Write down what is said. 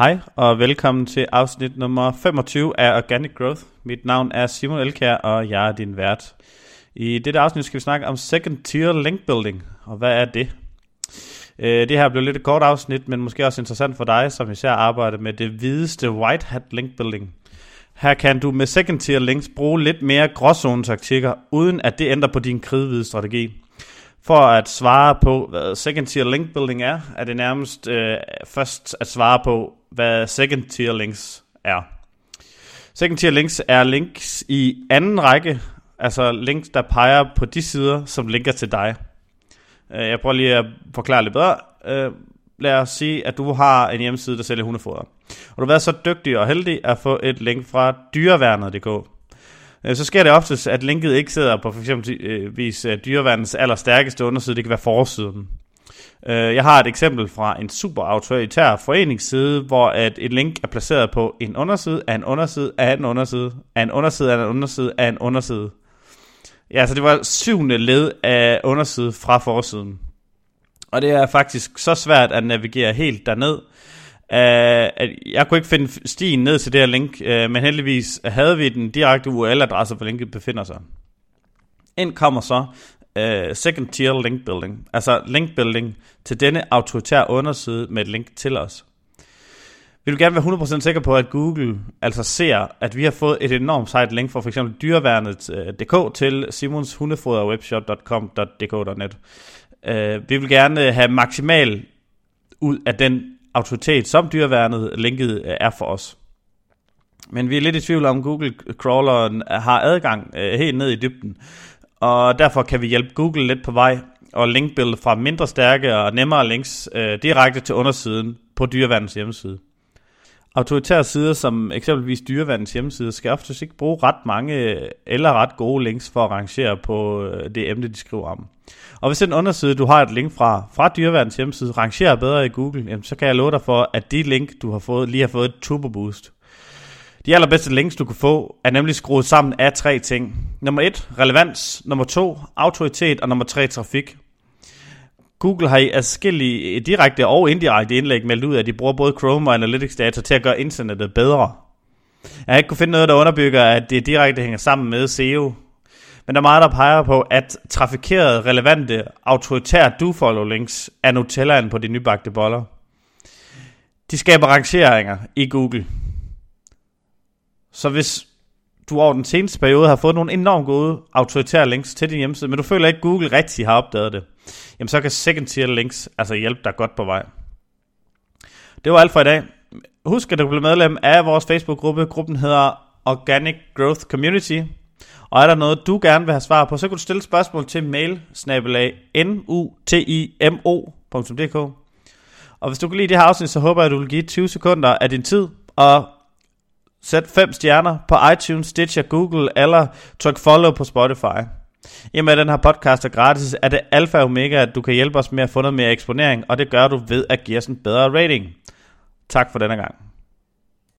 Hej og velkommen til afsnit nummer 25 af Organic Growth. Mit navn er Simon Elkær, og jeg er din vært. I dette afsnit skal vi snakke om Second Tier Link Building, og hvad er det? Øh, det her bliver lidt et kort afsnit, men måske også interessant for dig, som især arbejder med det hvideste White Hat Link Building. Her kan du med Second Tier Links bruge lidt mere gråzone-taktikker, uden at det ændrer på din kridhvide strategi. For at svare på, hvad second tier link building er, er det nærmest øh, først at svare på, hvad second tier links er. Second tier links er links i anden række, altså links, der peger på de sider, som linker til dig. Øh, jeg prøver lige at forklare lidt bedre. Øh, lad os sige, at du har en hjemmeside, der sælger hundefoder. Og du har været så dygtig og heldig at få et link fra dyreværnet.dk. Øh, så sker det oftest, at linket ikke sidder på for eksempel øh, vis øh, dyrevandens allerstærkeste underside. Det kan være forsiden. Øh, jeg har et eksempel fra en super autoritær foreningsside, hvor at et link er placeret på en underside af en underside af en underside af en underside af en underside af en underside. Ja, så det var syvende led af underside fra forsiden. Og det er faktisk så svært at navigere helt derned, Øh, at jeg kunne ikke finde stien ned til det her link, øh, men heldigvis havde vi den direkte URL-adresse, hvor linket befinder sig. Ind kommer så uh, second tier link building, altså link building til denne autoritære underside med et link til os. Vi vil gerne være 100% sikre på, at Google altså ser, at vi har fået et enormt sejt link fra f.eks. dyreværnet.dk til simonshundefoderwebshop.com.dk.net. Uh, vi vil gerne have maksimal ud af den autoritet, som dyreværnet linket øh, er for os. Men vi er lidt i tvivl om, Google crawleren øh, har adgang øh, helt ned i dybden og derfor kan vi hjælpe Google lidt på vej og linkbuilde fra mindre stærke og nemmere links øh, direkte til undersiden på dyrevandens hjemmeside. Autoritære sider som eksempelvis dyrevandens hjemmeside skal ofte ikke bruge ret mange øh, eller ret gode links for at rangere på øh, det emne, de skriver om. Og hvis en underside, du har et link fra, fra dyrevandens hjemmeside, rangerer bedre i Google, jamen, så kan jeg love dig for, at de link, du har fået, lige har fået et turbo boost. De allerbedste links, du kan få, er nemlig skruet sammen af tre ting. Nummer 1, relevans. Nummer 2, autoritet. Og nummer 3, trafik. Google har i adskillige direkte og indirekte indlæg meldt ud, at de bruger både Chrome og Analytics data til at gøre internettet bedre. Jeg har ikke kunne finde noget, der underbygger, at det direkte hænger sammen med SEO. Men der er meget, der peger på, at trafikerede, relevante, autoritære do-follow links er Nutellaen på de nybagte boller. De skaber rangeringer i Google. Så hvis du over den seneste periode har fået nogle enormt gode autoritære links til din hjemmeside, men du føler ikke, at Google rigtig har opdaget det, jamen så kan second tier links altså hjælpe dig godt på vej. Det var alt for i dag. Husk, at du bliver medlem af vores Facebook-gruppe. Gruppen hedder Organic Growth Community. Og er der noget, du gerne vil have svar på, så kan du stille spørgsmål til mail nutimo.dk. Og hvis du kan lide det her afsnit, så håber jeg, at du vil give 20 sekunder af din tid og Sæt fem stjerner på iTunes, Stitcher, Google eller tryk follow på Spotify. I med den her podcast er gratis, er det alfa og omega, at du kan hjælpe os med at få noget mere eksponering, og det gør du ved at give os en bedre rating. Tak for denne gang.